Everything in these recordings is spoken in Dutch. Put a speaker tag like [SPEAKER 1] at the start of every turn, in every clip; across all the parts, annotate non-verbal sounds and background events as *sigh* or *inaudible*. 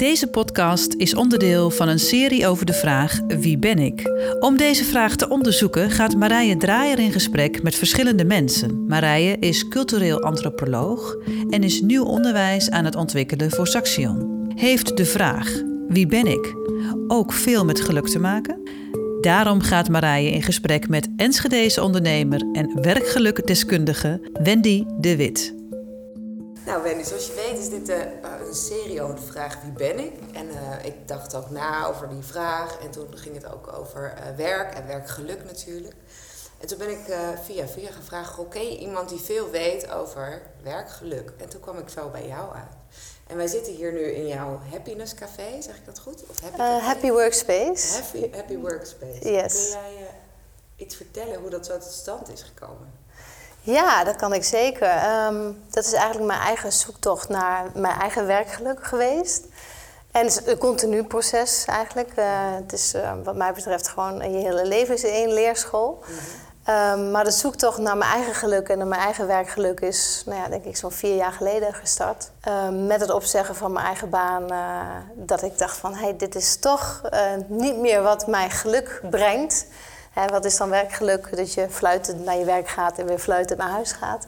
[SPEAKER 1] Deze podcast is onderdeel van een serie over de vraag Wie ben ik? Om deze vraag te onderzoeken gaat Marije Draaier in gesprek met verschillende mensen. Marije is cultureel antropoloog en is nieuw onderwijs aan het ontwikkelen voor Saxion. Heeft de vraag Wie ben ik? ook veel met geluk te maken? Daarom gaat Marije in gesprek met Enschedeze ondernemer en werkgelukdeskundige Wendy de Wit.
[SPEAKER 2] Nou Wendy, zoals je weet is dit uh, een serie over de vraag wie ben ik? En uh, ik dacht ook na over die vraag en toen ging het ook over uh, werk en werkgeluk natuurlijk. En toen ben ik via via gevraagd, oké, okay, iemand die veel weet over werkgeluk. En toen kwam ik zo bij jou uit. En wij zitten hier nu in jouw Happiness Café, zeg ik dat goed?
[SPEAKER 3] Of happy, happy Workspace.
[SPEAKER 2] Happy, happy Workspace.
[SPEAKER 3] Yes.
[SPEAKER 2] Kun jij iets vertellen hoe dat zo tot stand is gekomen?
[SPEAKER 3] Ja, dat kan ik zeker. Um, dat is eigenlijk mijn eigen zoektocht naar mijn eigen werkgeluk geweest. En het is een continu proces eigenlijk. Uh, het is uh, wat mij betreft gewoon je hele leven is één leerschool. Mm -hmm. um, maar de zoektocht naar mijn eigen geluk en naar mijn eigen werkgeluk is, nou ja, denk ik zo'n vier jaar geleden gestart. Um, met het opzeggen van mijn eigen baan, uh, dat ik dacht van, hé, hey, dit is toch niet meer wat mij geluk brengt. Hè, wat is dan werkgeluk? Dat je fluitend naar je werk gaat en weer fluitend naar huis gaat.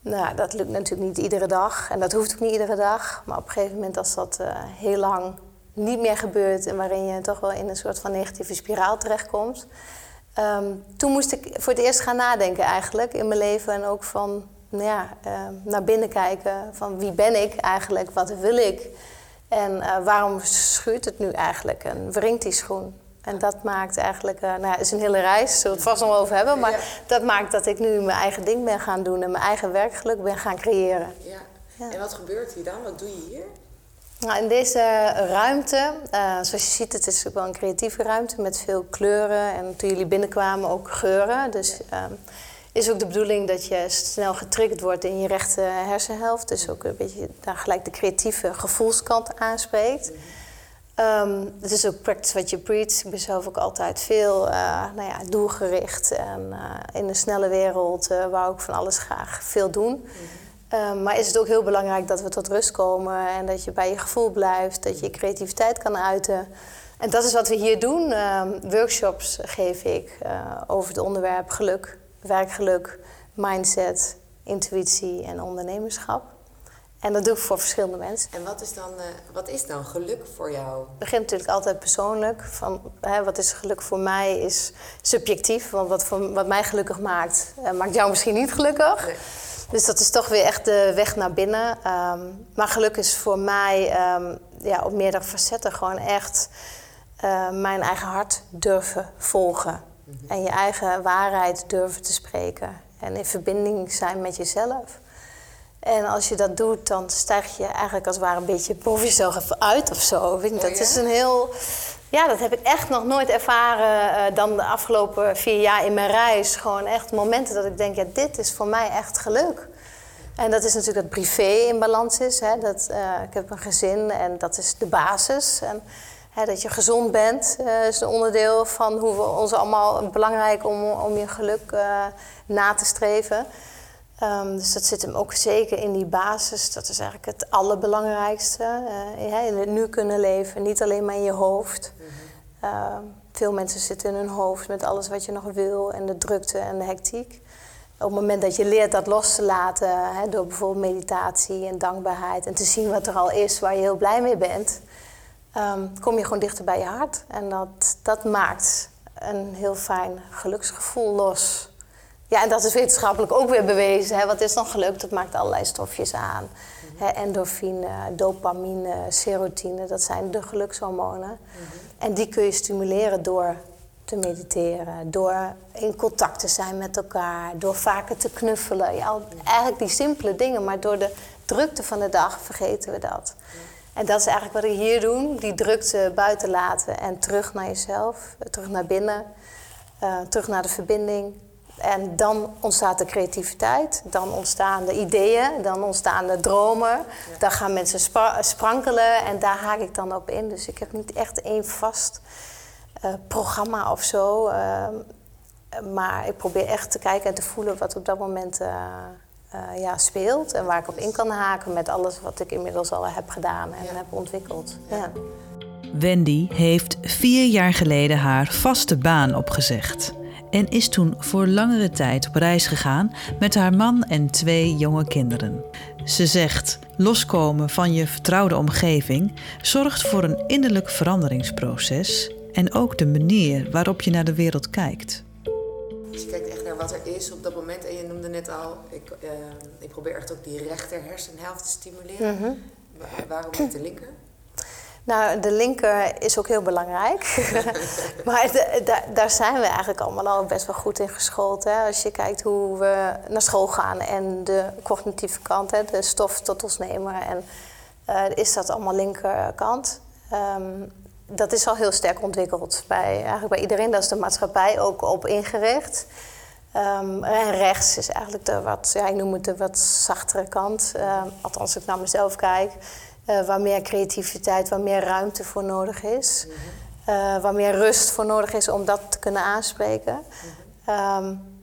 [SPEAKER 3] Nou, dat lukt natuurlijk niet iedere dag en dat hoeft ook niet iedere dag. Maar op een gegeven moment als dat uh, heel lang niet meer gebeurt en waarin je toch wel in een soort van negatieve spiraal terechtkomt. Um, toen moest ik voor het eerst gaan nadenken eigenlijk in mijn leven en ook van nou ja, uh, naar binnen kijken van wie ben ik eigenlijk, wat wil ik en uh, waarom schuurt het nu eigenlijk en wringt die schoen. En dat maakt eigenlijk, uh, nou ja, het is een hele reis, zullen we het vast nog over hebben. Maar ja. dat maakt dat ik nu mijn eigen ding ben gaan doen en mijn eigen werkgeluk ben gaan creëren.
[SPEAKER 2] Ja. ja. En wat gebeurt hier dan? Wat doe je hier?
[SPEAKER 3] Nou, in deze ruimte, uh, zoals je ziet, het is ook wel een creatieve ruimte met veel kleuren. En toen jullie binnenkwamen ook geuren. Dus uh, is ook de bedoeling dat je snel getriggerd wordt in je rechte hersenhelft. Dus ook een beetje daar gelijk de creatieve gevoelskant aanspreekt. Mm -hmm. Um, het is ook practice what you preach. Ik ben zelf ook altijd veel uh, nou ja, doelgericht en uh, in een snelle wereld uh, wou ik van alles graag veel doen. Mm -hmm. um, maar is het ook heel belangrijk dat we tot rust komen en dat je bij je gevoel blijft, dat je je creativiteit kan uiten. En dat is wat we hier doen. Um, workshops geef ik over het onderwerp geluk, werkgeluk, mindset, intuïtie en ondernemerschap. En dat doe ik voor verschillende mensen.
[SPEAKER 2] En wat is dan, uh, wat is dan geluk voor jou?
[SPEAKER 3] Het begint natuurlijk altijd persoonlijk. Van, hè, wat is geluk voor mij is subjectief. Want wat, voor, wat mij gelukkig maakt, uh, maakt jou misschien niet gelukkig. Nee. Dus dat is toch weer echt de weg naar binnen. Um, maar geluk is voor mij um, ja, op meerdere facetten gewoon echt uh, mijn eigen hart durven volgen. Mm -hmm. En je eigen waarheid durven te spreken. En in verbinding zijn met jezelf. En als je dat doet, dan stijg je eigenlijk als het ware een beetje boven jezelf even uit of zo. Weet je, dat oh, ja? is een heel. Ja, dat heb ik echt nog nooit ervaren uh, dan de afgelopen vier jaar in mijn reis. Gewoon echt momenten dat ik denk, ja, dit is voor mij echt geluk. En dat is natuurlijk dat privé in balans is. Hè? Dat, uh, ik heb een gezin en dat is de basis. En, hè, dat je gezond bent uh, is een onderdeel van hoe we ons allemaal belangrijk om, om je geluk na te streven. Um, dus dat zit hem ook zeker in die basis. Dat is eigenlijk het allerbelangrijkste. Uh, in het nu kunnen leven, niet alleen maar in je hoofd. Mm -hmm. uh, veel mensen zitten in hun hoofd met alles wat je nog wil en de drukte en de hectiek. Op het moment dat je leert dat los te laten, hè, door bijvoorbeeld meditatie en dankbaarheid en te zien wat er al is waar je heel blij mee bent, um, kom je gewoon dichter bij je hart. En dat, dat maakt een heel fijn geluksgevoel los. Ja, en dat is wetenschappelijk ook weer bewezen. Hè. Wat is dan geluk? Dat maakt allerlei stofjes aan. Mm -hmm. hè, endorfine, dopamine, serotine, dat zijn de gelukshormonen. Mm -hmm. En die kun je stimuleren door te mediteren, door in contact te zijn met elkaar, door vaker te knuffelen. Ja, eigenlijk die simpele dingen, maar door de drukte van de dag vergeten we dat. En dat is eigenlijk wat we hier doen, die drukte buiten laten en terug naar jezelf, terug naar binnen, uh, terug naar de verbinding. En dan ontstaat de creativiteit, dan ontstaan de ideeën, dan ontstaan de dromen. Ja. Dan gaan mensen sprankelen en daar haak ik dan op in. Dus ik heb niet echt één vast uh, programma of zo. Uh, maar ik probeer echt te kijken en te voelen wat op dat moment uh, eh, ja, speelt. En waar ik op in kan haken met alles wat ik inmiddels al heb gedaan en heb ontwikkeld. Ja.
[SPEAKER 1] Wendy heeft vier jaar geleden haar vaste baan opgezegd. En is toen voor langere tijd op reis gegaan met haar man en twee jonge kinderen. Ze zegt: loskomen van je vertrouwde omgeving zorgt voor een innerlijk veranderingsproces en ook de manier waarop je naar de wereld kijkt.
[SPEAKER 2] Dus je kijkt echt naar wat er is op dat moment. En je noemde net al, ik, uh, ik probeer echt ook die rechter hersenhelft te stimuleren. Mhm. Waarom niet de linker?
[SPEAKER 3] Nou, de linker is ook heel belangrijk. *laughs* maar daar zijn we eigenlijk allemaal al best wel goed in geschoold. Hè? Als je kijkt hoe we naar school gaan en de cognitieve kant, hè, de stof tot ons nemen. En uh, is dat allemaal linkerkant. Um, dat is al heel sterk ontwikkeld bij, eigenlijk bij iedereen. Daar is de maatschappij ook op ingericht. Um, en rechts is eigenlijk de wat, ja, ik noem het de wat zachtere kant. Uh, althans, als ik naar mezelf kijk. Uh, waar meer creativiteit, waar meer ruimte voor nodig is. Uh, waar meer rust voor nodig is om dat te kunnen aanspreken. Um,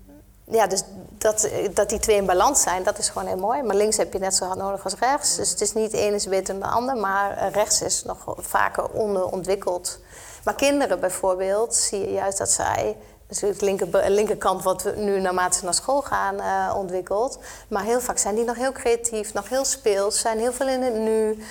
[SPEAKER 3] ja, dus dat, dat die twee in balans zijn, dat is gewoon heel mooi. Maar links heb je net zo hard nodig als rechts. Dus het is niet één is beter dan de ander, maar rechts is nog vaker onderontwikkeld. Maar kinderen bijvoorbeeld, zie je juist dat zij dus de linker, linkerkant wat we nu naarmate ze naar school gaan uh, ontwikkeld. Maar heel vaak zijn die nog heel creatief, nog heel speels, zijn heel veel in het nu.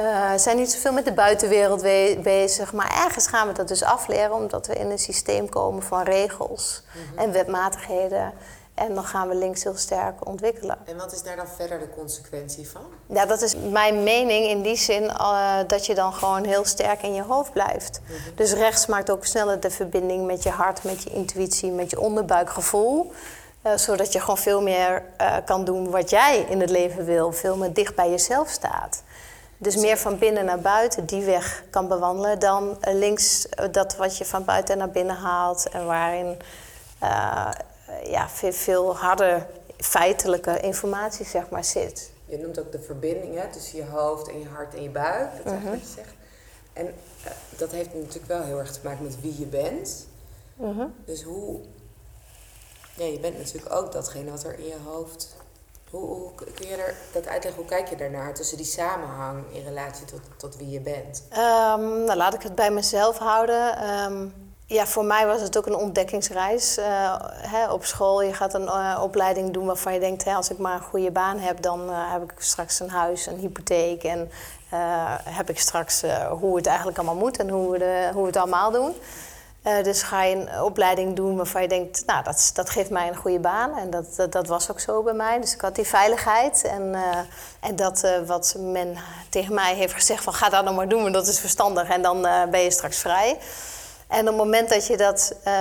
[SPEAKER 3] Uh, zijn niet zoveel met de buitenwereld bezig. Maar ergens gaan we dat dus afleren omdat we in een systeem komen van regels en wetmatigheden. En dan gaan we links heel sterk ontwikkelen.
[SPEAKER 2] En wat is daar dan verder de consequentie van?
[SPEAKER 3] Ja, dat is mijn mening in die zin uh, dat je dan gewoon heel sterk in je hoofd blijft. Mhm. Dus rechts maakt ook sneller de verbinding met je hart, met je intuïtie, met je onderbuikgevoel. Uh, zodat je gewoon veel meer uh, kan doen wat jij in het leven wil. Veel meer dicht bij jezelf staat. Dus meer van binnen naar buiten die weg kan bewandelen dan links dat wat je van buiten naar binnen haalt. En waarin eh, ja, veel, veel harder feitelijke informatie zeg maar, zit.
[SPEAKER 2] Je noemt ook de verbinding hè, tussen je hoofd en je hart en je buik. Dat is uh wat je zegt. En uh, dat heeft natuurlijk wel heel erg te maken met wie je bent. Uh Dus hoe... Ja, je bent natuurlijk ook datgene wat er in je hoofd... Hoe, hoe, kun je er dat uitleggen? Hoe kijk je daarnaar tussen die samenhang in relatie tot, tot wie je bent?
[SPEAKER 3] Um, nou, laat ik het bij mezelf houden. Um, ja, voor mij was het ook een ontdekkingsreis. Uh, hè, op school, je gaat een uh, opleiding doen waarvan je denkt... Hè, als ik maar een goede baan heb, dan uh, heb ik straks een huis, een hypotheek... en heb ik straks hoe het eigenlijk allemaal moet en hoe we, hoe we het allemaal doen. dus ga je een opleiding doen waarvan je denkt... nou, dat, dat geeft mij een goede baan. En dat, dat, was ook zo bij mij. Dus ik had die veiligheid en, en dat wat men tegen mij heeft gezegd... van ga dat nou maar doen, dat is verstandig en dan ben je straks vrij... En op het moment dat je dat uh,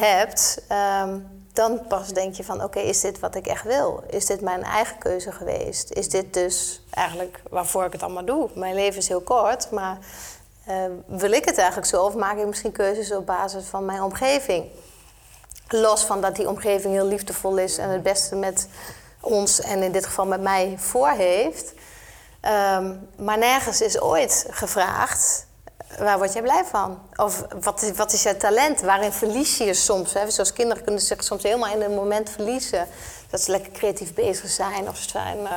[SPEAKER 3] hebt, um, dan pas denk je van oké, is dit wat ik echt wil? Is dit mijn eigen keuze geweest? Is dit dus eigenlijk waarvoor ik het allemaal doe? Mijn leven is heel kort, maar uh, wil ik het eigenlijk zo? Of maak ik misschien keuzes op basis van mijn omgeving? Los van dat die omgeving heel liefdevol is en het beste met ons en in dit geval met mij voor heeft. Um, maar nergens is ooit gevraagd waar word jij blij van? Of wat is, wat is je talent? Waarin verlies je je soms? Hè? Zoals kinderen kunnen zich soms helemaal in een moment verliezen. Dat ze lekker creatief bezig zijn of ze zijn uh,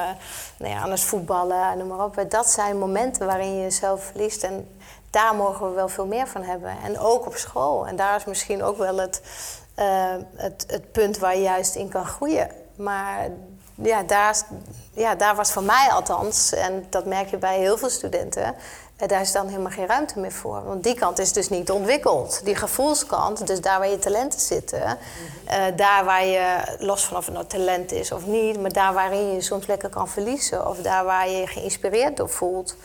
[SPEAKER 3] nou ja, aan het voetballen, noem maar op. Dat zijn momenten waarin je jezelf verliest. En daar mogen we wel veel meer van hebben. En ook op school. En daar is misschien ook wel het, uh, het, het punt waar je juist in kan groeien. Maar ja daar, ja, daar was voor mij althans, en dat merk je bij heel veel studenten, eh, daar is dan helemaal geen ruimte meer voor. Want die kant is dus niet ontwikkeld. Die gevoelskant, dus daar waar je talenten zitten, uh, daar waar je, los van of het nou talent is of niet, maar daar waarin je, soms lekker kan verliezen, of daar waar je je geïnspireerd door voelt,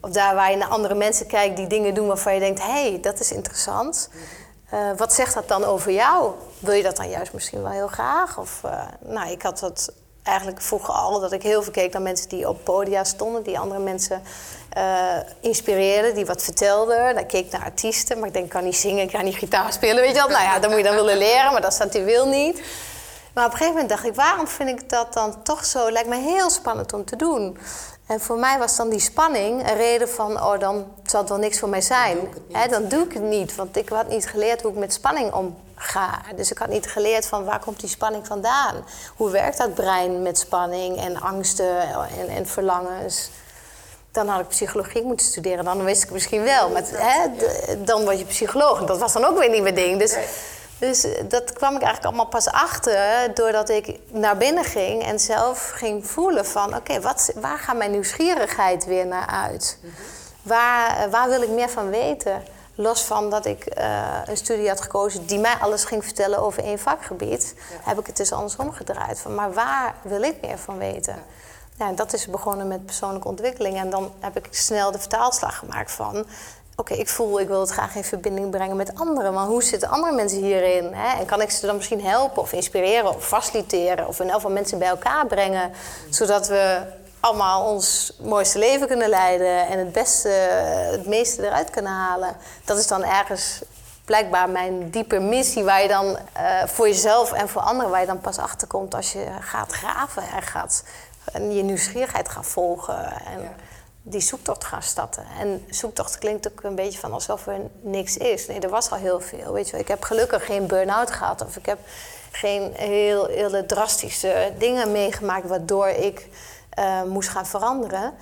[SPEAKER 3] of daar waar je naar andere mensen kijkt die dingen doen waarvan je denkt: hé, hey, dat is interessant. Uh, wat zegt dat dan over jou? Wil je dat dan juist misschien wel heel graag? Of, nou, ik had dat eigenlijk vroeger al dat ik heel veel keek naar mensen die op podia stonden, die andere mensen uh, inspireerden, die wat vertelden. Dan keek naar artiesten, maar ik denk, ik kan niet zingen, ik kan niet gitaar spelen, weet je wel. Nou ja, dat moet je dan willen leren, maar dat staat die wil niet. Maar op een gegeven moment dacht ik, waarom vind ik dat dan toch zo, lijkt me heel spannend om te doen. En voor mij was dan die spanning een reden van, oh dan zal het wel niks voor mij zijn.
[SPEAKER 2] Dan doe ik het niet.
[SPEAKER 3] Hè, dan doe ik het niet, want ik had niet geleerd hoe ik met spanning omga. Dus ik had niet geleerd van waar komt die spanning vandaan? Hoe werkt dat brein met spanning en angsten en, en verlangens? Dan had ik psychologie moeten studeren, dan wist ik misschien wel. Maar dan word je psycholoog. Dat was dan ook weer niet mijn ding. Dus. Dus dat kwam ik eigenlijk allemaal pas achter doordat ik naar binnen ging en zelf ging voelen van oké, wat waar gaat mijn nieuwsgierigheid weer naar uit? Waar, eh, waar wil ik meer van weten? Los van dat ik eh, een studie had gekozen die mij alles ging vertellen over één vakgebied, heb ik het dus andersom gedraaid. Van, maar waar wil ik meer van weten? Ja, dat is begonnen met persoonlijke ontwikkeling. En dan heb ik snel de vertaalslag gemaakt van... oké, ik voel, ik wil het graag in verbinding brengen met anderen. Maar hoe zitten andere mensen hierin? Hè? En kan ik ze dan misschien helpen of inspireren of faciliteren... of in elk geval mensen bij elkaar brengen... zodat we allemaal ons mooiste leven kunnen leiden... en het beste, het meeste eruit kunnen halen. Dat is dan ergens blijkbaar mijn diepe missie... waar je dan eh, voor jezelf en voor anderen... waar je dan pas achterkomt als je gaat graven en gaat en je nieuwsgierigheid gaat volgen en. Die zoektocht gaan starten. En zoektocht klinkt ook een beetje van alsof er niks is. Nee, er was al heel veel. Weet je wel. Ik heb gelukkig geen burn-out gehad of ik heb geen heel, hele drastische dingen meegemaakt waardoor ik eh, moest gaan veranderen.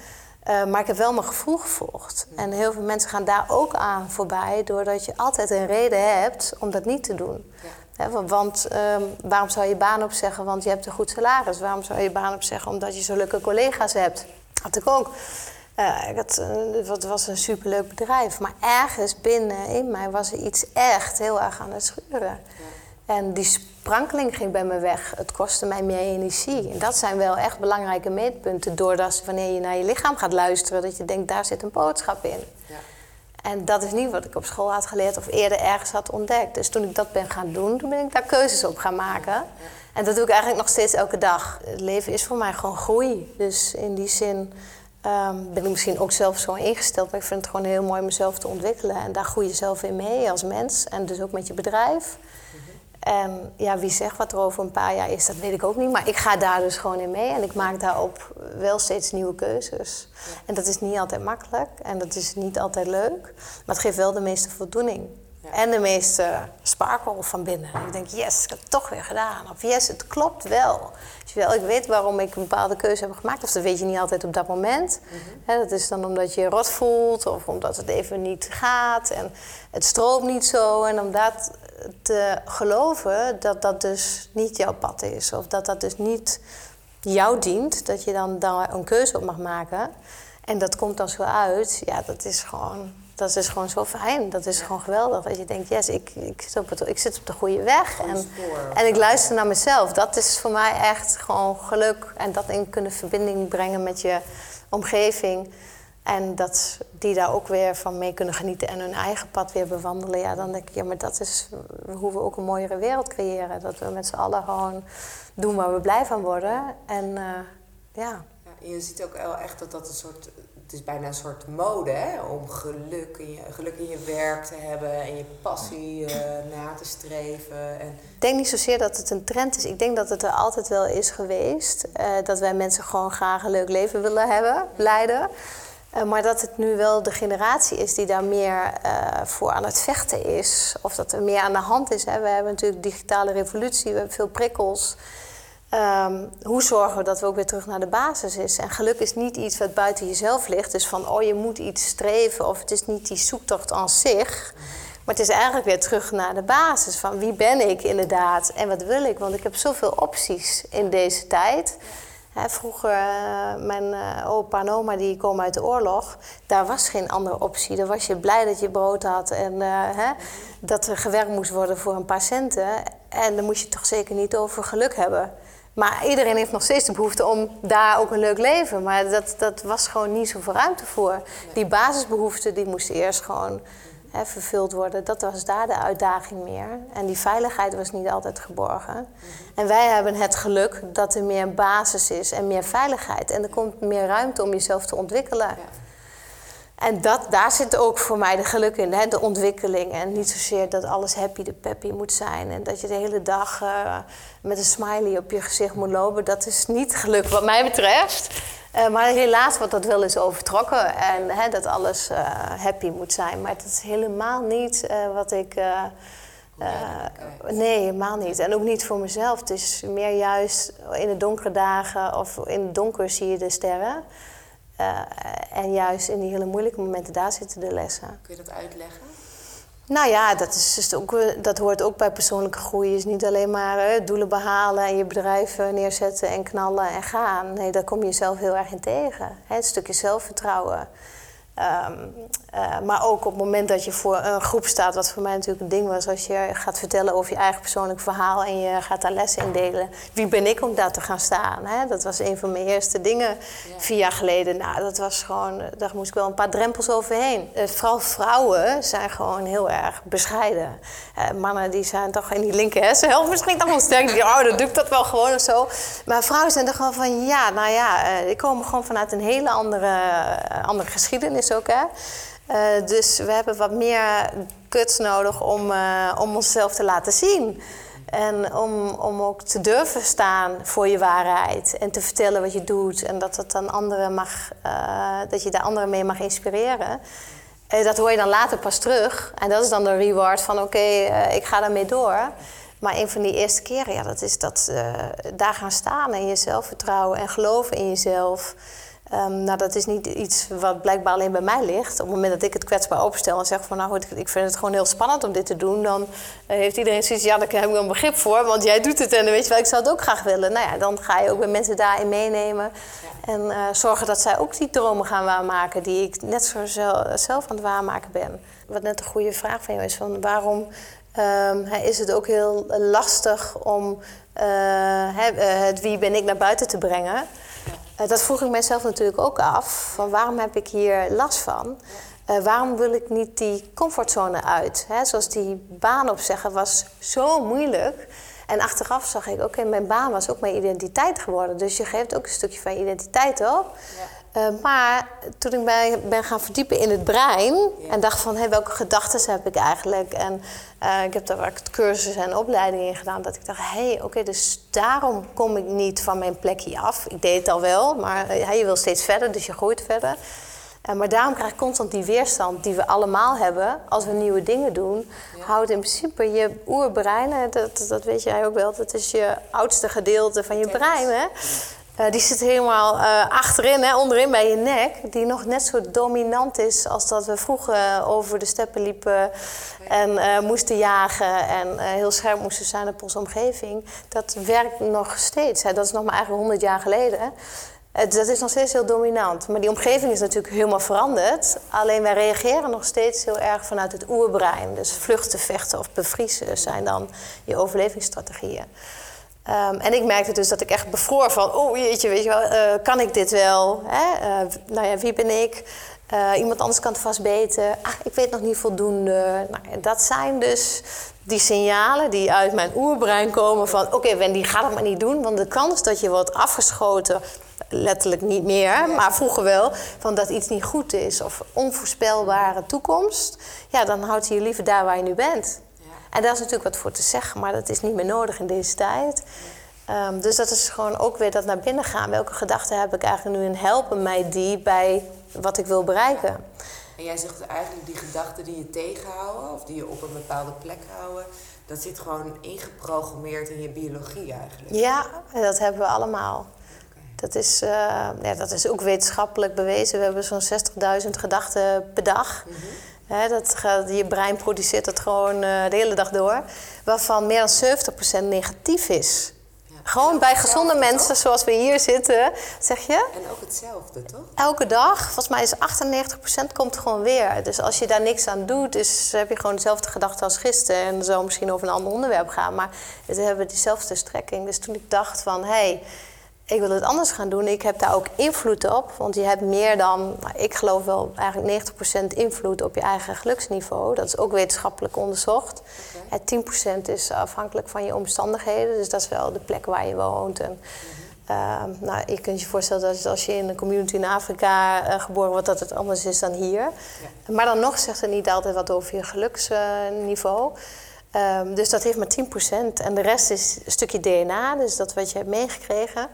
[SPEAKER 3] Eh, maar ik heb wel mijn gevoel gevolgd. En heel veel mensen gaan daar ook aan voorbij, doordat je altijd een reden hebt om dat niet te doen.
[SPEAKER 2] Ja.
[SPEAKER 3] Want ehm, waarom zou je je baan opzeggen? Want je hebt een goed salaris. Waarom zou je je baan opzeggen? Omdat je zo leuke collega's hebt. Had ik ook. Eh, ik had, het was een superleuk bedrijf. Maar ergens binnen in mij was er iets echt heel erg aan het schuren. En die sprankeling ging bij me weg. Het kostte mij meer energie. En dat zijn wel echt belangrijke meetpunten. Doordat wanneer je naar je lichaam gaat luisteren, dat je denkt, daar zit een boodschap in.
[SPEAKER 2] Ja.
[SPEAKER 3] En dat is niet wat ik op school had geleerd of eerder ergens had ontdekt. Dus toen ik dat ben gaan doen, toen ben ik daar keuzes op gaan maken. En dat doe ik eigenlijk nog steeds elke dag. Het leven is voor mij gewoon groei. Dus in die zin ehm, ben ik misschien ook zelf zo ingesteld. Maar ik vind het gewoon heel mooi mezelf te ontwikkelen. En daar groei je zelf in mee als mens. En dus ook met je bedrijf. En ja, wie zegt wat er over een paar jaar is, dat weet ik ook niet. Maar ik ga daar dus gewoon in mee. En ik maak daarop wel steeds nieuwe keuzes. En dat is niet altijd makkelijk. En dat is niet altijd leuk. Maar het geeft wel de meeste voldoening.
[SPEAKER 2] Ja.
[SPEAKER 3] En de meeste sparkle van binnen. Ik denk, yes, ik heb het toch weer gedaan. Of yes, het klopt wel. Je wel, ik weet waarom ik een bepaalde keuze heb gemaakt. Of dat weet je niet altijd op dat moment. Hè, dat is dan omdat je je rot voelt. Of omdat het even niet gaat. En het stroomt niet zo. En om dat te geloven dat dat dus niet jouw pad is. Of dat dat dus niet jou dient. Dat je dan daar een keuze op mag maken. En dat komt dan zo uit. Ja, dat is gewoon, dat is gewoon zo fijn. Dat is gewoon geweldig. Dat je denkt, yes, ik, ik, zit, op het, ik zit op de goede weg. En,
[SPEAKER 2] spoor.
[SPEAKER 3] en ik luister naar mezelf. Dat is voor mij echt gewoon geluk. En dat in kunnen verbinding brengen met je omgeving. En dat die daar ook weer van mee kunnen genieten en hun eigen pad weer bewandelen. Ja, dan denk ik, ja, maar dat is hoe we ook een mooiere wereld creëren. Dat we met z'n allen gewoon doen waar we blij van worden. En eh, ja,
[SPEAKER 2] Ja, en je ziet ook wel echt dat dat een soort... Het is bijna een soort mode, hè? Om geluk in je, geluk in je werk te hebben en je passie eh, na te streven. En,
[SPEAKER 3] Ik denk niet zozeer dat het een trend is. Ik denk dat het er altijd wel is geweest. eh, dat wij mensen gewoon graag een leuk leven willen hebben, leiden. Eh, maar dat het nu wel de generatie is die daar meer voor aan het vechten is. Of dat er meer aan de hand is. Hè. We hebben natuurlijk digitale revolutie, we hebben veel prikkels. Ehm, hoe zorgen we dat we ook weer terug naar de basis is? En geluk is niet iets wat buiten jezelf ligt. Dus van, oh, je moet iets streven. Of het is niet die zoektocht aan zich. Maar het is eigenlijk weer terug naar de basis. Van wie ben ik inderdaad? En wat wil ik? Want ik heb zoveel opties in deze tijd. Vroeger, eh, mijn eh, opa en oma die komen uit de oorlog. Daar was geen andere optie. Daar was je blij dat je brood had. En eh, dat er gewerkt moest worden voor een paar centen. En dan moest je toch zeker niet over geluk hebben. Maar iedereen heeft nog steeds de behoefte om daar ook een leuk leven. Maar dat, dat was gewoon niet zoveel ruimte voor. Die basisbehoeften die moesten eerst gewoon vervuld worden. Dat was daar de uitdaging meer. En die veiligheid was niet altijd geborgen. En wij hebben het geluk dat er meer basis is en meer veiligheid. En er komt meer ruimte om jezelf te ontwikkelen. En dat, daar zit ook voor mij de geluk in, hè? de ontwikkeling. En niet zozeer dat alles happy de peppy moet zijn. En dat je de hele dag uh, met een smiley op je gezicht moet lopen. Dat is niet geluk wat mij betreft. Uh, maar helaas wordt dat wel eens overtrokken. En hè, dat alles uh, happy moet zijn. Maar het is helemaal niet wat ik... nee, helemaal niet. En ook niet voor mezelf. Het is meer juist in de donkere dagen of in het donker zie je de sterren. Uh, en juist in die hele moeilijke momenten, daar zitten de lessen.
[SPEAKER 2] Kun je dat uitleggen?
[SPEAKER 3] Nou ja, dat, is dus ook, dat hoort ook bij persoonlijke groei. Het is niet alleen maar uh, doelen behalen en je bedrijf neerzetten en knallen en gaan. Nee, daar kom je jezelf heel erg in tegen. Hè, een stukje zelfvertrouwen. Um, uh, maar ook op het moment dat je voor een groep staat, wat voor mij natuurlijk een ding was, als je gaat vertellen over je eigen persoonlijk verhaal en je gaat daar lessen in delen. Wie ben ik om daar te gaan staan? Hè? Dat was een van mijn eerste dingen ja. vier jaar geleden. Nou, dat was gewoon, daar moest ik wel een paar drempels overheen. Uh, vooral vrouwen zijn gewoon heel erg bescheiden. Uh, mannen die zijn toch in die linker hersenhelft misschien toch wel sterk. Die, oh, dat doe ik dat wel gewoon of zo. Maar vrouwen zijn toch gewoon van, ja, nou ja, ik kom gewoon vanuit een hele andere, andere geschiedenis ook, hè. Uh, dus we hebben wat meer kuts nodig om, uh, om onszelf te laten zien. En om, om ook te durven staan voor je waarheid. En te vertellen wat je doet. En dat, dat, dan anderen mag, uh, dat je daar anderen mee mag inspireren. dat hoor je dan later pas terug. En dat is dan de reward van oké, ik ga daarmee door. Maar een van die eerste keren, ja, dat is dat daar gaan staan en jezelf vertrouwen en geloven in jezelf. Um, nou, dat is niet iets wat blijkbaar alleen bij mij ligt. Op het moment dat ik het kwetsbaar openstel en zeg van nou goed, ik vind het gewoon heel spannend om dit te doen, dan uh, heeft iedereen zoiets, ja, daar heb ik wel een begrip voor, want jij doet het en weet je wel, ik zou het ook graag willen. Nou ja, dan ga je ook bij mensen daarin meenemen ja. en uh, zorgen dat zij ook die dromen gaan waarmaken die ik net zo zelf aan het waarmaken ben. Wat net een goede vraag van jou is, van waarom um, is het ook heel lastig om uh, het wie ben ik naar buiten te brengen? Uh, dat vroeg ik mezelf natuurlijk ook af. Van waarom heb ik hier last van? Uh, waarom wil ik niet die comfortzone uit? Hè, zoals die baan opzeggen was zo moeilijk. En achteraf zag ik, oké, mijn baan was ook mijn identiteit geworden. Dus je geeft ook een stukje van je identiteit op. Ja. Uh, maar toen ik mij ben gaan verdiepen in het brein en dacht van hey, welke gedachten heb ik eigenlijk? En uh, ik heb daar cursussen en opleidingen in gedaan, dat ik dacht, hé, hey, oké, okay, dus daarom kom ik niet van mijn plekje af. Ik deed het al wel, maar uh, je wil steeds verder, dus je groeit verder. maar daarom krijg ik constant die weerstand die we allemaal hebben als we nieuwe dingen doen. Ja. Houdt in principe je oerbrein, dat, dat weet jij ook wel, dat is je oudste gedeelte van je brein. Hè? Uh, die zit helemaal uh, achterin, hè, onderin bij je nek. Die nog net zo dominant is als dat we vroeger over de steppen liepen. En moesten jagen en heel scherp moesten zijn op onze omgeving. Dat werkt nog steeds. Hè. Dat is nog maar eigenlijk 100 jaar geleden. dat is nog steeds heel dominant. Maar die omgeving is natuurlijk helemaal veranderd. Alleen wij reageren nog steeds heel erg vanuit het oerbrein. Dus vluchten, vechten of bevriezen zijn dan je overlevingsstrategieën. Um, en ik merkte dus dat ik echt bevroor van, oh jeetje, weet je wel, uh, kan ik dit wel? Hè? Uh, nou ja, wie ben ik? Uh, iemand anders kan het vast beter. Ah, ik weet nog niet voldoende. Nou, dat zijn dus die signalen die uit mijn oerbrein komen van... oké, okay, Wendy, ga dat maar niet doen. Want de kans dat je wordt afgeschoten, letterlijk niet meer... maar vroeger wel, van dat iets niet goed is... of onvoorspelbare toekomst... ja, dan houdt je liever daar waar je nu bent. En daar is natuurlijk wat voor te zeggen, maar dat is niet meer nodig in deze tijd. Um, dus dat is gewoon ook weer dat naar binnen gaan. Welke gedachten heb ik eigenlijk nu en helpen mij die bij wat ik wil bereiken?
[SPEAKER 2] En jij zegt eigenlijk die gedachten die je tegenhouden of die je op een bepaalde plek houden, dat zit gewoon ingeprogrammeerd in je biologie eigenlijk.
[SPEAKER 3] Ja, dat hebben we allemaal. Dat is, uh, ja, dat is ook wetenschappelijk bewezen. We hebben zo'n 60.000 gedachten per dag. Mm -hmm dat gaat, je brein produceert dat gewoon uh, de hele dag door. Waarvan meer dan 70% negatief is. Ja. Gewoon bij gezonde mensen toch? zoals we hier zitten, zeg je?
[SPEAKER 2] En ook hetzelfde, toch?
[SPEAKER 3] Elke dag. Volgens mij is 98% komt gewoon weer. Dus als je daar niks aan doet, dus heb je gewoon dezelfde gedachte als gisteren. En dan zou misschien over een ander onderwerp gaan. Maar we hebben diezelfde strekking. Dus toen ik dacht van, hé... Hey, ik wil het anders gaan doen. Ik heb daar ook invloed op. Want je hebt meer dan, nou, ik geloof wel eigenlijk 90% invloed op je eigen geluksniveau. Dat is ook wetenschappelijk onderzocht. Okay. 10% is afhankelijk van je omstandigheden. Dus dat is wel de plek waar je woont. En, Ehm, nou, je kunt je voorstellen dat als je in een community in Afrika eh, geboren wordt, dat het anders is dan hier. Maar dan nog zegt het niet altijd wat over je geluksniveau. Ehm, dus dat heeft maar 10%. En de rest is een stukje DNA, dus dat wat je hebt meegekregen.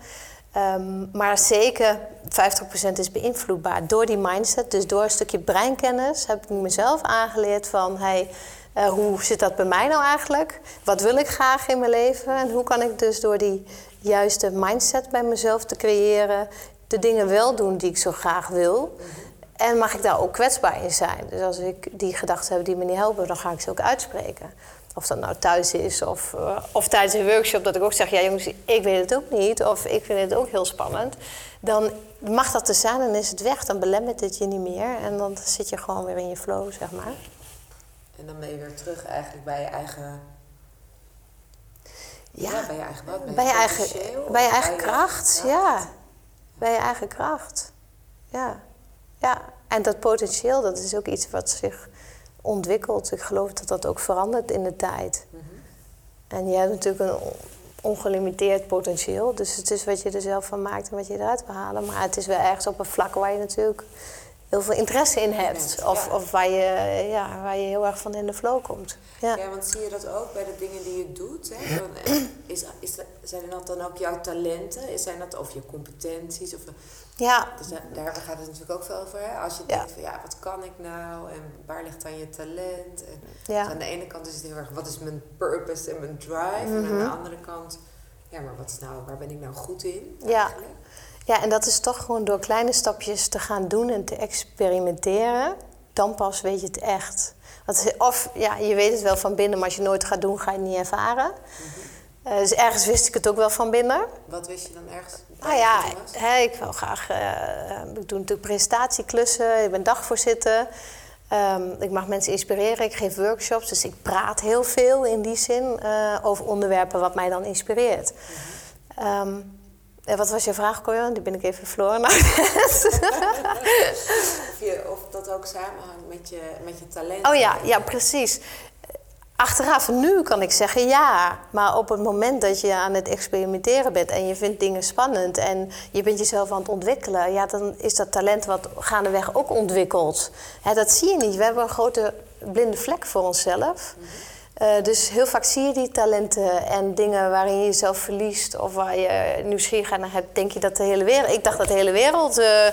[SPEAKER 3] Ehm, maar zeker 50% is beïnvloedbaar door die mindset. Dus door een stukje breinkennis heb ik mezelf aangeleerd van... Hey, uh, hoe zit dat bij mij nou eigenlijk? Wat wil ik graag in mijn leven? En hoe kan ik dus door die juiste mindset bij mezelf te creëren... de dingen wel doen die ik zo graag wil... En mag ik daar ook kwetsbaar in zijn? Dus als ik die gedachten heb die me niet helpen, dan ga ik ze ook uitspreken. Of dat nou thuis is of, uh, of tijdens een workshop, dat ik ook zeg: Ja, jongens, ik weet het ook niet. Of ik vind het ook heel spannend. Dan mag dat er zijn en is het weg. Dan belemmert het je niet meer. En dan zit je gewoon weer in je flow, zeg maar.
[SPEAKER 2] En dan ben je weer terug eigenlijk bij je eigen.
[SPEAKER 3] Ja,
[SPEAKER 2] ja bij je eigen wat?
[SPEAKER 3] Bij je eigen, bij je eigen kracht, ja. Bij je eigen kracht. Ja. Ja, en dat potentieel, dat is ook iets wat zich ontwikkelt. Ik geloof dat dat ook verandert in de tijd. Mm -hmm. En je hebt natuurlijk een ongelimiteerd potentieel. Dus het is wat je er zelf van maakt en wat je eruit wil halen. Maar het is wel ergens op een vlak waar je natuurlijk heel veel interesse in hebt. Of, ja. of waar, je, ja, waar je heel erg van in de flow komt.
[SPEAKER 2] Ja. ja, want zie je dat ook bij de dingen die je doet? Hè? Van, eh, is, is, zijn dat dan ook jouw talenten? Zijn dat of je competenties? Of,
[SPEAKER 3] ja.
[SPEAKER 2] Dus daar, daar gaat het natuurlijk ook veel over. Hè? Als je
[SPEAKER 3] Ja.
[SPEAKER 2] denkt van ja, wat kan ik nou? En waar ligt dan je talent? En
[SPEAKER 3] Ja.
[SPEAKER 2] dus aan de ene kant is het heel erg, wat is mijn purpose en mijn drive? En aan de andere kant, ja, maar wat is nou, waar ben ik nou goed in?
[SPEAKER 3] Ja.
[SPEAKER 2] Eigenlijk?
[SPEAKER 3] Ja, en dat is toch gewoon door kleine stapjes te gaan doen en te experimenteren. Dan pas weet je het echt. Want, of ja, je weet het wel van binnen, maar als je nooit gaat doen, ga je het niet ervaren. Eh, dus ergens wist ik het ook wel van binnen.
[SPEAKER 2] Wat wist je dan ergens?
[SPEAKER 3] Nou ja, hè, ik wil graag. eh, ik doe natuurlijk presentatieklussen, ik ben dagvoorzitter. Ehm, ik mag mensen inspireren, ik geef workshops, dus ik praat heel veel in die zin eh, over onderwerpen wat mij dan inspireert. Ehm, en wat was je vraag, Koyo? Die ben ik even verloren. Nou,
[SPEAKER 2] Of, je, of dat ook samenhangt met je, met je talent.
[SPEAKER 3] Oh ja, ja, precies. Achteraf, nu kan ik zeggen ja. Maar op het moment dat je aan het experimenteren bent en je vindt dingen spannend en je bent jezelf aan het ontwikkelen, ja, dan is dat talent wat gaandeweg ook ontwikkelt. Hè, dat zie je niet. We hebben een grote blinde vlek voor onszelf. Eh, dus heel vaak zie je die talenten en dingen waarin je jezelf verliest of waar je nieuwsgierigheid naar hebt, denk je dat de hele wereld. Ik dacht dat de hele wereld eh, eh,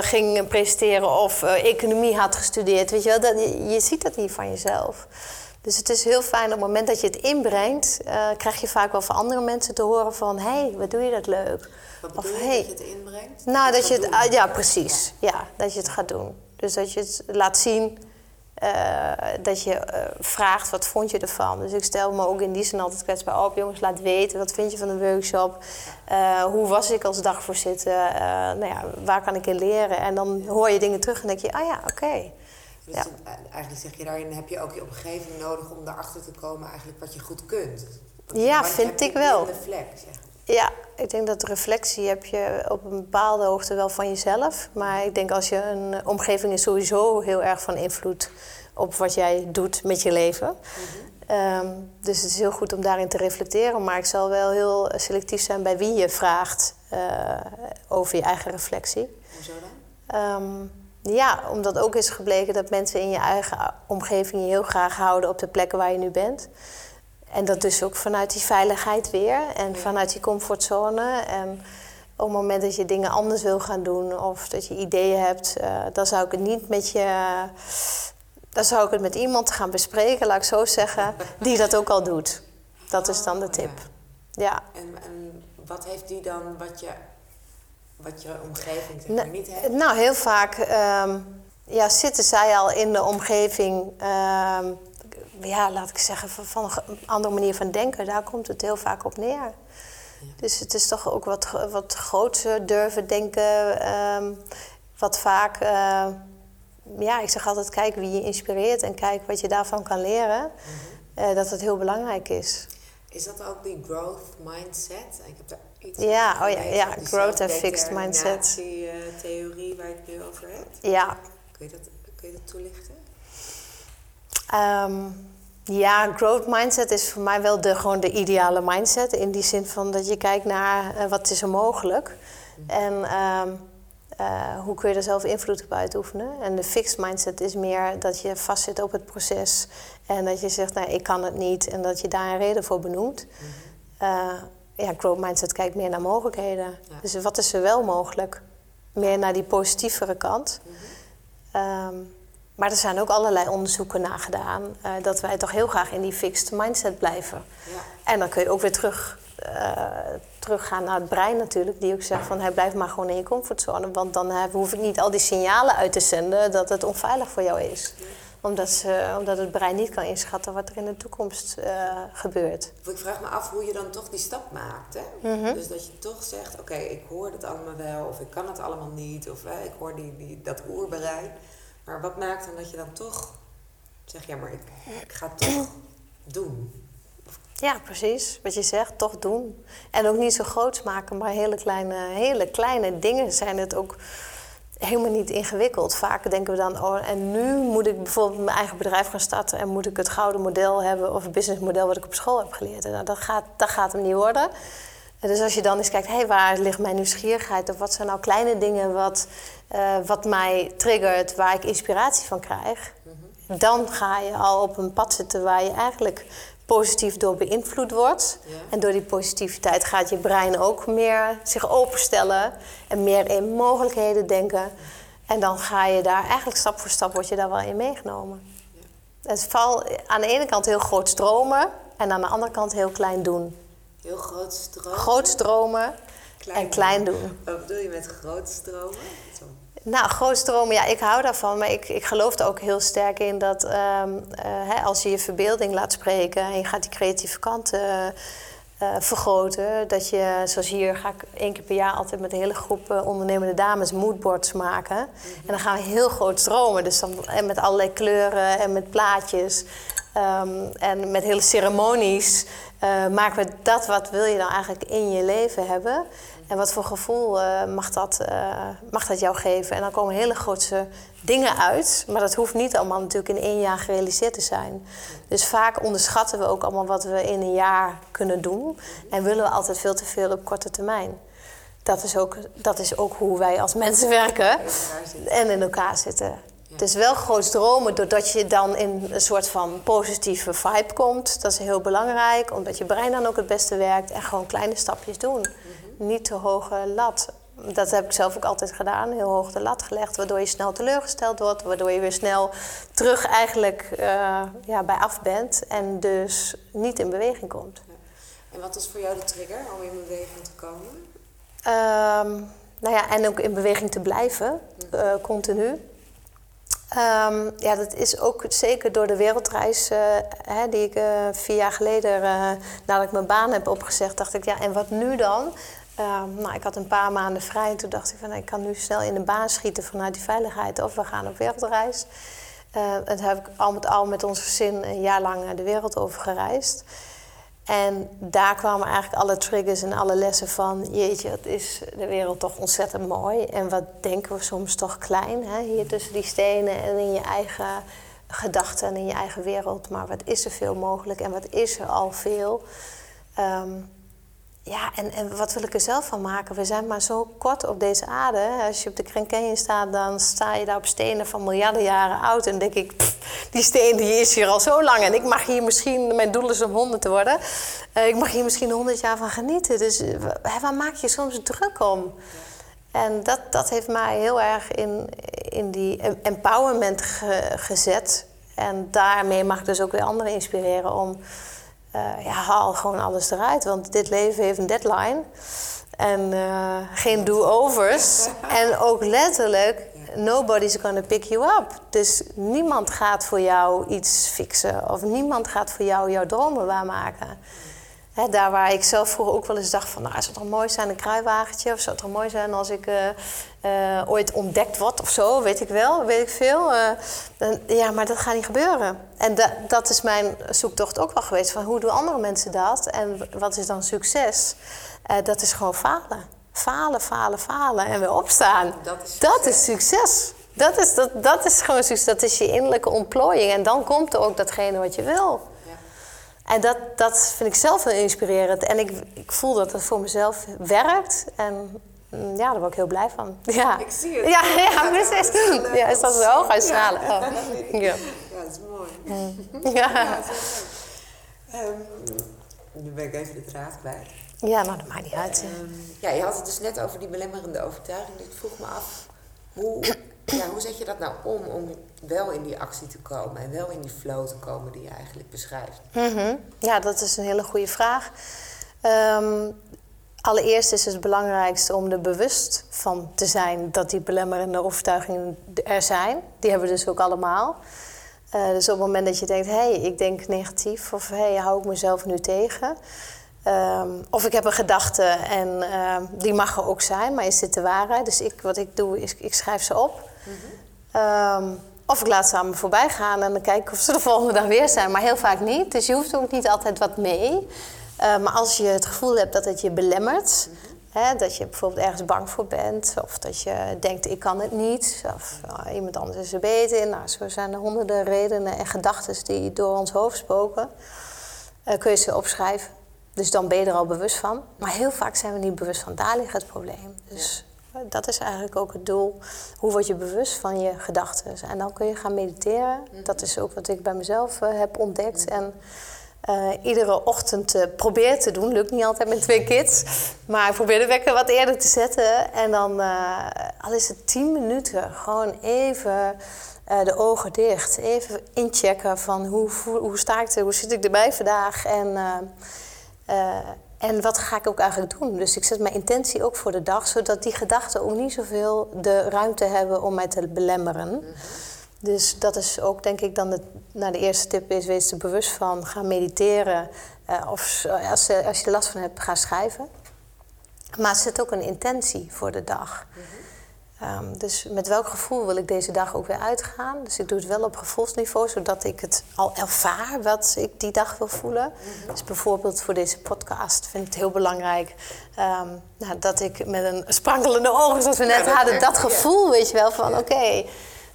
[SPEAKER 3] ging presenteren of economie had gestudeerd. Weet je, wel? Dat, je, je ziet dat niet van jezelf. Dus het is heel fijn op het moment dat je het inbrengt, eh, krijg je vaak wel van andere mensen te horen van hé, hey, wat doe je dat leuk?
[SPEAKER 2] Wat
[SPEAKER 3] Of,
[SPEAKER 2] je
[SPEAKER 3] hey.
[SPEAKER 2] dat je het inbrengt?
[SPEAKER 3] Nou, dat je het, ah, ja, precies. Ja, dat je het gaat doen. Dus dat je het laat zien, eh, dat je eh, vraagt wat vond je ervan. Dus ik stel me ook in die zin altijd kwetsbaar op. Jongens, laat weten, wat vind je van de workshop? Hoe was ik als dagvoorzitter? Nou ja, waar kan ik in leren? En dan hoor je dingen terug en denk je, ah ja, oké.
[SPEAKER 2] Dus
[SPEAKER 3] Ja.
[SPEAKER 2] het- eigenlijk zeg je daarin heb je ook je omgeving nodig om daarachter te komen eigenlijk wat je goed kunt. Want-
[SPEAKER 3] Ja, vind ik wel.
[SPEAKER 2] blinde vlek, zeg.
[SPEAKER 3] Ja, ik denk dat reflectie heb je op een bepaalde hoogte wel van jezelf. Maar ik denk als je een omgeving is sowieso heel erg van invloed op wat jij doet met je leven. Ehm, dus het is heel goed om daarin te reflecteren. Maar ik zal wel heel selectief zijn bij wie je vraagt eh, over je eigen reflectie.
[SPEAKER 2] Hoezo dan?
[SPEAKER 3] Ehm, ja, omdat ook is gebleken dat mensen in je eigen omgeving je heel graag houden op de plekken waar je nu bent. En dat dus ook vanuit die veiligheid weer en vanuit die comfortzone. En op het moment dat je dingen anders wil gaan doen of dat je ideeën hebt, eh, dan zou ik het niet met je. Dan zou ik het met iemand gaan bespreken, laat ik zo zeggen, die dat ook al doet. Dat is dan de
[SPEAKER 2] Oh,
[SPEAKER 3] tip.
[SPEAKER 2] ja.
[SPEAKER 3] Ja.
[SPEAKER 2] En, en wat heeft die dan wat je, wat je omgeving zeg maar niet heeft?
[SPEAKER 3] Nou, heel vaak ehm, ja, zitten zij al in de omgeving, ehm, ja, laat ik zeggen, van, van een andere manier van denken. Daar komt het heel vaak op neer. Dus het is toch ook wat, wat groter durven denken. ehm, wat vaak, ja, ik zeg altijd, kijk wie je inspireert en kijk wat je daarvan kan leren. Eh, dat het heel belangrijk is.
[SPEAKER 2] Is dat ook die growth mindset? Ik heb daar iets
[SPEAKER 3] Ja, oh ja, ja,
[SPEAKER 2] die
[SPEAKER 3] growth and fixed mindset.
[SPEAKER 2] zelfdeterminatie-theorie waar je het nu over hebt.
[SPEAKER 3] Ja,
[SPEAKER 2] Kun je dat, kun je dat toelichten?
[SPEAKER 3] Ehm, Ja, growth mindset is voor mij wel de, gewoon de ideale mindset. In die zin van dat je kijkt naar uh, wat is er mogelijk. En ehm, uh, hoe kun je er zelf invloed op uitoefenen. En de fixed mindset is meer dat je vastzit op het proces. En dat je zegt, nou, ik kan het niet. En dat je daar een reden voor benoemt. uh, ja, growth mindset kijkt meer naar mogelijkheden. Dus wat is er wel mogelijk? Meer naar die positievere kant. um, maar er zijn ook allerlei onderzoeken naar gedaan. Uh, dat wij toch heel graag in die fixed mindset blijven. Ja. En dan kun je ook weer terug uh, teruggaan naar het brein natuurlijk. Die ook zegt van, hey, blijf maar gewoon in je comfortzone. Want dan uh, hoef ik niet al die signalen uit te zenden dat het onveilig voor jou is. Omdat, ze, omdat het brein niet kan inschatten wat er in de toekomst uh, gebeurt.
[SPEAKER 2] Ik vraag me af hoe je dan toch die stap maakt. Hè? Mm -hmm. Dus dat je toch zegt, oké, ik hoor het allemaal wel. Of ik kan het allemaal niet. Of ik hoor die, die, dat oerbereid. Maar wat maakt dan dat je dan toch zegt, ja, maar ik, ik ga het toch doen?
[SPEAKER 3] Ja, precies. Wat je zegt, toch doen. En ook niet zo groots maken, maar hele kleine, hele kleine dingen zijn het ook helemaal niet ingewikkeld. Vaak denken we dan, oh, en nu moet ik bijvoorbeeld mijn eigen bedrijf gaan starten en moet ik het gouden model hebben of het businessmodel wat ik op school heb geleerd. Nou, dat gaat, dat gaat hem niet worden. En dus als je dan eens kijkt, hé, hey, waar ligt mijn nieuwsgierigheid? Of wat zijn nou kleine dingen wat, uh, wat mij triggert, waar ik inspiratie van krijg? Mhm. Dan ga je al op een pad zitten waar je eigenlijk positief door beïnvloed wordt. En door die positiviteit gaat je brein ook meer zich openstellen en meer in mogelijkheden denken. En dan ga je daar eigenlijk stap voor stap word je daar wel in meegenomen. Ja. Het valt aan de ene kant heel groot stromen en aan de andere kant heel klein doen.
[SPEAKER 2] Heel groot stromen?
[SPEAKER 3] Groot stromen en klein doen.
[SPEAKER 2] Wat bedoel je met groot stromen?
[SPEAKER 3] Nou, grootstromen, ja, ik hou daarvan. Maar ik, ik geloof er ook heel sterk in dat um, uh, hè, als je je verbeelding laat spreken en je gaat die creatieve kant uh, uh, vergroten, dat je, zoals hier, ga ik één keer per jaar altijd met een hele groep ondernemende dames moodboards maken. En dan gaan we heel groot stromen. Dus dan en met allerlei kleuren en met plaatjes um, en met hele ceremonies. maken we dat wat wil je dan eigenlijk in je leven hebben. En wat voor gevoel uh, mag, dat, uh, mag dat jou geven? En dan komen hele grote dingen uit. Maar dat hoeft niet allemaal natuurlijk in één jaar gerealiseerd te zijn. Dus vaak onderschatten we ook allemaal wat we in een jaar kunnen doen. En willen we altijd veel te veel op korte termijn. Dat is ook, dat is ook hoe wij als mensen werken en in elkaar zitten. Het is wel groot dromen doordat je dan in een soort van positieve vibe komt. Dat is heel belangrijk, omdat je brein dan ook het beste werkt. En gewoon kleine stapjes doen niet te hoge lat. Dat heb ik zelf ook altijd gedaan, heel hoog de lat gelegd, waardoor je snel teleurgesteld wordt, waardoor je weer snel terug eigenlijk uh, ja, bij af bent en dus niet in beweging komt.
[SPEAKER 2] En wat is voor jou de trigger om in beweging te komen?
[SPEAKER 3] Um, nou ja, en ook in beweging te blijven, uh, continu. Um, ja, dat is ook zeker door de wereldreis uh, hè, die ik vier jaar geleden, nadat ik mijn baan heb opgezegd, dacht ik, ja, en wat nu dan? Um, nou, ik had een paar maanden vrij en toen dacht ik van ik kan nu snel in de baan schieten vanuit die veiligheid of we gaan op wereldreis. Uh, en heb ik al met al met ons gezin een jaar lang de wereld over gereisd. En daar kwamen eigenlijk alle triggers en alle lessen van... jeetje, het is de wereld toch ontzettend mooi. En wat denken we soms toch klein, hè? hier tussen die stenen en in je eigen gedachten en in je eigen wereld. Maar wat is er veel mogelijk en wat is er al veel... Um, ja, en, en wat wil ik er zelf van maken? We zijn maar zo kort op deze aarde. Als je op de Canyon staat, dan sta je daar op stenen van miljarden jaren oud. En denk ik, die steen die is hier al zo lang. En ik mag hier misschien, mijn doel is om honderd te worden. Uh, ik mag hier misschien honderd jaar van genieten. Dus uh, waar maak je soms druk om? En dat, dat heeft mij heel erg in, in die empowerment ge, gezet. En daarmee mag ik dus ook weer anderen inspireren om uh, ja, haal gewoon alles eruit. Want dit leven heeft een deadline. En uh, geen do-overs. *laughs* en ook letterlijk, nobody's gonna pick you up. Dus niemand gaat voor jou iets fixen. Of niemand gaat voor jou jouw dromen waarmaken daar waar ik zelf vroeger ook wel eens dacht van... nou, zou het toch mooi zijn, een kruiwagentje? Of zou het toch mooi zijn als ik uh, uh, ooit ontdekt word of zo? Weet ik wel, weet ik veel. Uh, dan, ja, maar dat gaat niet gebeuren. En da dat is mijn zoektocht ook wel geweest. Van hoe doen andere mensen dat? En wat is dan succes? dat is gewoon falen. Falen, falen, falen en weer opstaan. Dat is succes. Dat is, succes. Dat, is, dat, dat is gewoon succes. Dat is je innerlijke ontplooiing. En dan komt er ook datgene wat je wil. En dat, dat vind ik zelf heel inspirerend. En ik, ik voel dat het voor mezelf werkt. En mm, ja, daar word ik heel blij van. *laughs* Ja.
[SPEAKER 2] Ik zie het.
[SPEAKER 3] Ja, ja, precies. Ja, is dat zo hoog uitstralen?
[SPEAKER 2] Ja.
[SPEAKER 3] Oh. Ja.
[SPEAKER 2] Ja, dat is mooi.
[SPEAKER 3] Ja.
[SPEAKER 2] Ja, dat is leuk. Ehm, nu ben ik even de draad kwijt.
[SPEAKER 3] ja, nou dat maakt niet uit.
[SPEAKER 2] Ehm, ja, je had het dus net over die belemmerende overtuiging. Dus ik vroeg me af, hoe, ja, hoe zet je dat nou om om wel in die actie te komen en wel in die flow te komen die je eigenlijk beschrijft?
[SPEAKER 3] Mhm. Ja, dat is een hele goede vraag. Ehm, allereerst is het belangrijkste om er bewust van te zijn dat die belemmerende overtuigingen er zijn. Die hebben we dus ook allemaal. Eh, dus op het moment dat je denkt, hé, hey, ik denk negatief of hé, hey, hou ik mezelf nu tegen. Ehm, of ik heb een gedachte en ehm, die mag er ook zijn, maar is dit de waarheid? Dus ik, wat ik doe, is ik schrijf ze op. Ehm, of ik laat ze aan me voorbij gaan en dan kijk ik of ze de *laughs* volgende dag weer zijn. Maar heel vaak niet. Dus je hoeft ook niet altijd wat mee. Eh, maar als je het gevoel hebt dat het je belemmert... Hè, dat je bijvoorbeeld ergens bang voor bent... of dat je denkt, ik kan het niet... of nou, iemand anders is er beter in. Nou, zo zijn er honderden redenen en gedachten die door ons hoofd spoken. Eh, kun je ze opschrijven. Dus dan ben je er al bewust van. Maar heel vaak zijn we niet bewust van. Daar ligt het probleem. Dus eh, dat is eigenlijk ook het doel. Hoe word je bewust van je gedachten? En dan kun je gaan mediteren. Dat is ook wat ik bij mezelf eh, heb ontdekt. En eh, iedere ochtend eh, probeer te doen. Lukt niet altijd met twee kids. *laughs* Maar ik probeer de wekker wat eerder te zetten. En dan, al is het tien minuten, gewoon even de ogen dicht. Even inchecken van hoe, hoe sta ik er, hoe zit ik erbij vandaag. En, eh, en wat ga ik ook eigenlijk doen? Dus ik zet mijn intentie ook voor de dag, zodat die gedachten ook niet zoveel de ruimte hebben om mij te belemmeren. Dus dat is ook, denk ik, dan de, nou, de eerste tip is: wees er bewust van. Ga mediteren. eh, of s- als, als je last van hebt, ga schrijven. Maar zet ook een intentie voor de dag. Ehm, dus met welk gevoel wil ik deze dag ook weer uitgaan? Dus ik doe het wel op gevoelsniveau, zodat ik het al ervaar wat ik die dag wil voelen. Dus bijvoorbeeld voor deze podcast vind ik het heel belangrijk ehm, nou, dat ik met een sprankelende ogen, zoals we net hadden, dat
[SPEAKER 2] ja.
[SPEAKER 3] gevoel, weet je wel, van oké.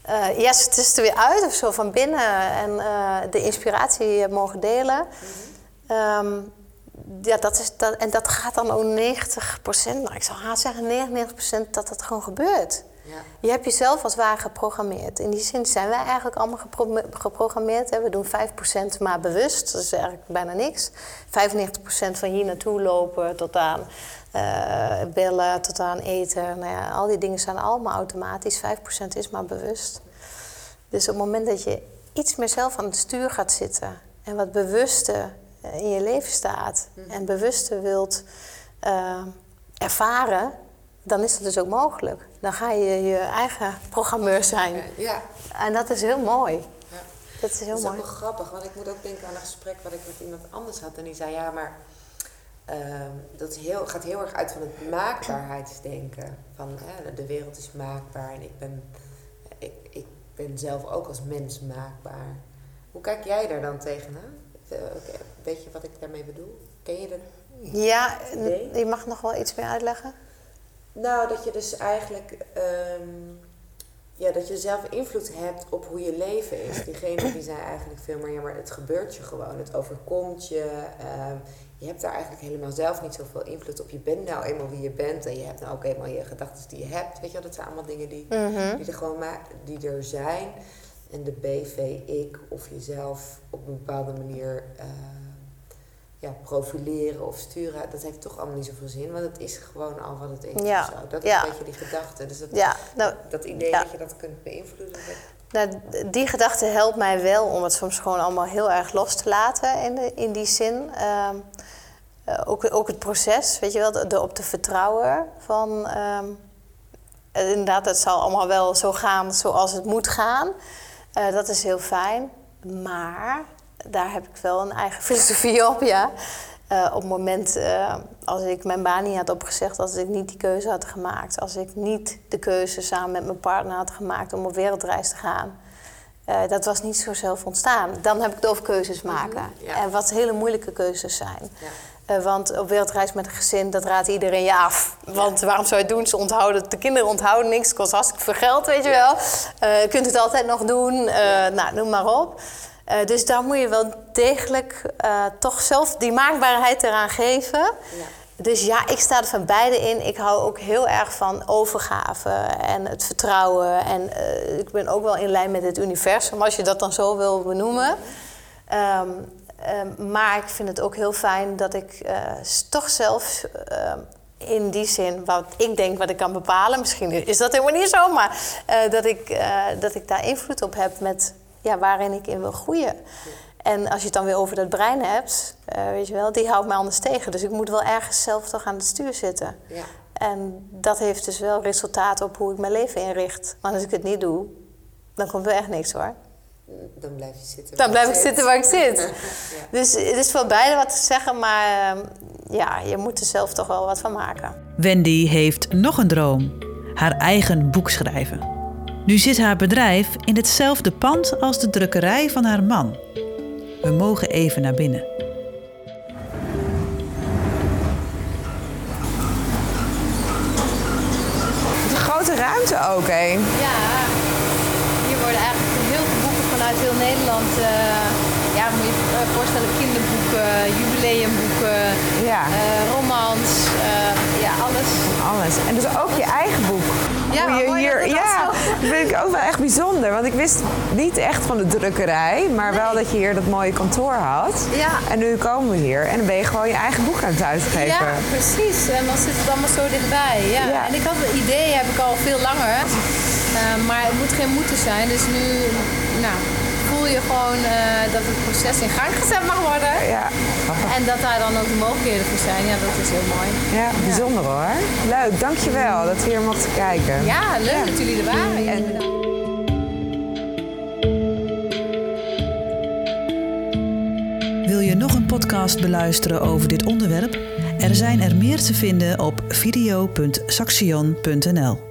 [SPEAKER 3] eh, yes, het is er weer uit of zo van binnen en eh, de inspiratie mogen delen. Ehm, ja, dat is dat, en dat gaat dan ook 90% nou, ik zou haast zeggen 99% dat dat gewoon gebeurt.
[SPEAKER 2] Ja.
[SPEAKER 3] Je hebt jezelf als het ware geprogrammeerd. In die zin zijn wij eigenlijk allemaal gepro- geprogrammeerd. Hè. We doen 5% maar bewust, dat is eigenlijk bijna niks. 95% van hier naartoe lopen tot aan eh, bellen, tot aan eten. Nou ja, al die dingen zijn allemaal automatisch. 5% is maar bewust. Dus op het moment dat je iets meer zelf aan het stuur gaat zitten en wat bewuster in je leven staat en bewuster wilt eh, ervaren, dan is dat dus ook mogelijk. Dan ga je je eigen programmeur zijn.
[SPEAKER 2] Ja,
[SPEAKER 3] En dat is heel mooi.
[SPEAKER 2] ja.
[SPEAKER 3] Dat is heel
[SPEAKER 2] dat is ook wel grappig, want ik moet ook denken aan een gesprek wat ik met iemand anders had. En die zei, ja, maar ehm, dat is heel, gaat heel erg uit van het maakbaarheidsdenken. Van hè, de wereld is maakbaar en ik ben, ik, ik ben zelf ook als mens maakbaar. Hoe kijk jij daar dan tegenaan? Eh, Weet je wat ik daarmee bedoel? Ken je dat?
[SPEAKER 3] Ja,
[SPEAKER 2] idee?
[SPEAKER 3] je mag nog wel iets meer uitleggen.
[SPEAKER 2] Nou, dat je dus eigenlijk ehm, ja, dat je zelf invloed hebt op hoe je leven is. Diegenen die zijn eigenlijk veel meer, ja, maar het gebeurt je gewoon, het overkomt je. ehm, je hebt daar eigenlijk helemaal zelf niet zoveel invloed op. Je bent nou eenmaal wie je bent en je hebt nou ook eenmaal je gedachten die je hebt. Weet je wel, dat zijn allemaal dingen die,
[SPEAKER 3] Mhm.
[SPEAKER 2] die er gewoon ma- die er zijn. En de BV, ik of jezelf op een bepaalde manier eh, ja, profileren of sturen, dat heeft toch allemaal niet zoveel zin, want het is gewoon al wat het is.
[SPEAKER 3] Ja,
[SPEAKER 2] of zo. Dat
[SPEAKER 3] ja.
[SPEAKER 2] is een beetje die gedachte. Dus dat,
[SPEAKER 3] Ja, nou,
[SPEAKER 2] dat idee
[SPEAKER 3] ja.
[SPEAKER 2] dat je dat kunt beïnvloeden.
[SPEAKER 3] Nou, die gedachte helpt mij wel om het soms gewoon allemaal heel erg los te laten in, de, in die zin. Ehm, eh, ook, ook het proces, weet je wel, erop te vertrouwen van... ehm, eh, inderdaad, het zal allemaal wel zo gaan zoals het moet gaan. Eh, dat is heel fijn. Maar daar heb ik wel een eigen *laughs* filosofie op, ja. Eh, op het moment eh, als ik mijn baan niet had opgezegd, als ik niet die keuze had gemaakt, als ik niet de keuze samen met mijn partner had gemaakt om op wereldreis te gaan, eh, dat was niet zo zelf ontstaan. Dan heb ik het over keuzes maken.
[SPEAKER 2] ja.
[SPEAKER 3] En wat hele moeilijke keuzes zijn.
[SPEAKER 2] Ja.
[SPEAKER 3] Eh, want op wereldreis met een gezin, dat raadt iedereen je af. Want waarom zou je het doen? Ze onthouden, de kinderen onthouden niks. Het kost hartstikke veel geld, weet je wel. Eh, je kunt het altijd nog doen. Eh, Nou, noem maar op. Dus daar moet je wel degelijk toch zelf die maakbaarheid eraan geven.
[SPEAKER 2] Ja.
[SPEAKER 3] Dus ja, ik sta er van beide in. Ik hou ook heel erg van overgave en het vertrouwen. En ik ben ook wel in lijn met het universum, als je dat dan zo wil benoemen. Ehm, ehm, maar ik vind het ook heel fijn dat ik eh, toch zelf ehm, in die zin, wat ik denk wat ik kan bepalen, misschien is dat helemaal niet zo, maar eh, dat, ik, eh, dat ik daar invloed op heb met ja, waarin ik in wil groeien. En als je het dan weer over dat brein hebt, weet je wel, die houdt mij anders tegen. Dus ik moet wel ergens zelf toch aan het stuur zitten.
[SPEAKER 2] Ja.
[SPEAKER 3] En dat heeft dus wel resultaat op hoe ik mijn leven inricht. Want als ik het niet doe, dan komt er echt niks hoor.
[SPEAKER 2] Dan blijf je zitten.
[SPEAKER 3] Dan
[SPEAKER 2] waar
[SPEAKER 3] blijf ik
[SPEAKER 2] zit.
[SPEAKER 3] zitten waar ik zit. *laughs*
[SPEAKER 2] Ja.
[SPEAKER 3] Dus het is voor beide wat te zeggen, maar ehm, ja, je moet er zelf toch wel wat van maken.
[SPEAKER 1] Wendy heeft nog een droom: haar eigen boek schrijven. Nu zit haar bedrijf in hetzelfde pand als de drukkerij van haar man. We mogen even naar binnen.
[SPEAKER 4] Een grote ruimte ook, hè?
[SPEAKER 3] Ja, hier worden eigenlijk heel veel boeken vanuit heel Nederland. eh, ja, moet je je voorstellen, kinderboeken, jubileumboeken,
[SPEAKER 4] Ja.
[SPEAKER 3] eh, romans, eh, ja, alles.
[SPEAKER 4] Alles. En dus ook je eigen boek.
[SPEAKER 3] Ja,
[SPEAKER 4] Hoe je
[SPEAKER 3] mooi
[SPEAKER 4] hier,
[SPEAKER 3] dat
[SPEAKER 4] ja, dat vind ik ook wel echt bijzonder. Want ik wist niet echt van de drukkerij, maar wel dat je hier dat mooie kantoor had.
[SPEAKER 3] Ja.
[SPEAKER 4] En nu komen we hier en dan ben je gewoon je eigen boek aan het uitgeven.
[SPEAKER 3] Ja, precies. En dan zit het allemaal zo dichtbij. Ja.
[SPEAKER 4] Ja.
[SPEAKER 3] En ik had het idee, heb ik al veel langer. Maar het moet geen moeten zijn. Dus nu nou, voel je gewoon eh, dat het proces in gang gezet mag worden.
[SPEAKER 4] Ja,
[SPEAKER 3] En dat daar dan ook de mogelijkheden voor zijn. Ja, dat is heel mooi.
[SPEAKER 4] ja bijzonder hoor. Leuk, dankjewel dat we hier mochten kijken.
[SPEAKER 3] Ja, leuk dat jullie er waren.
[SPEAKER 4] En-.
[SPEAKER 1] Wil je nog een podcast beluisteren over dit onderwerp? Er zijn er meer te vinden op video.saxion.nl.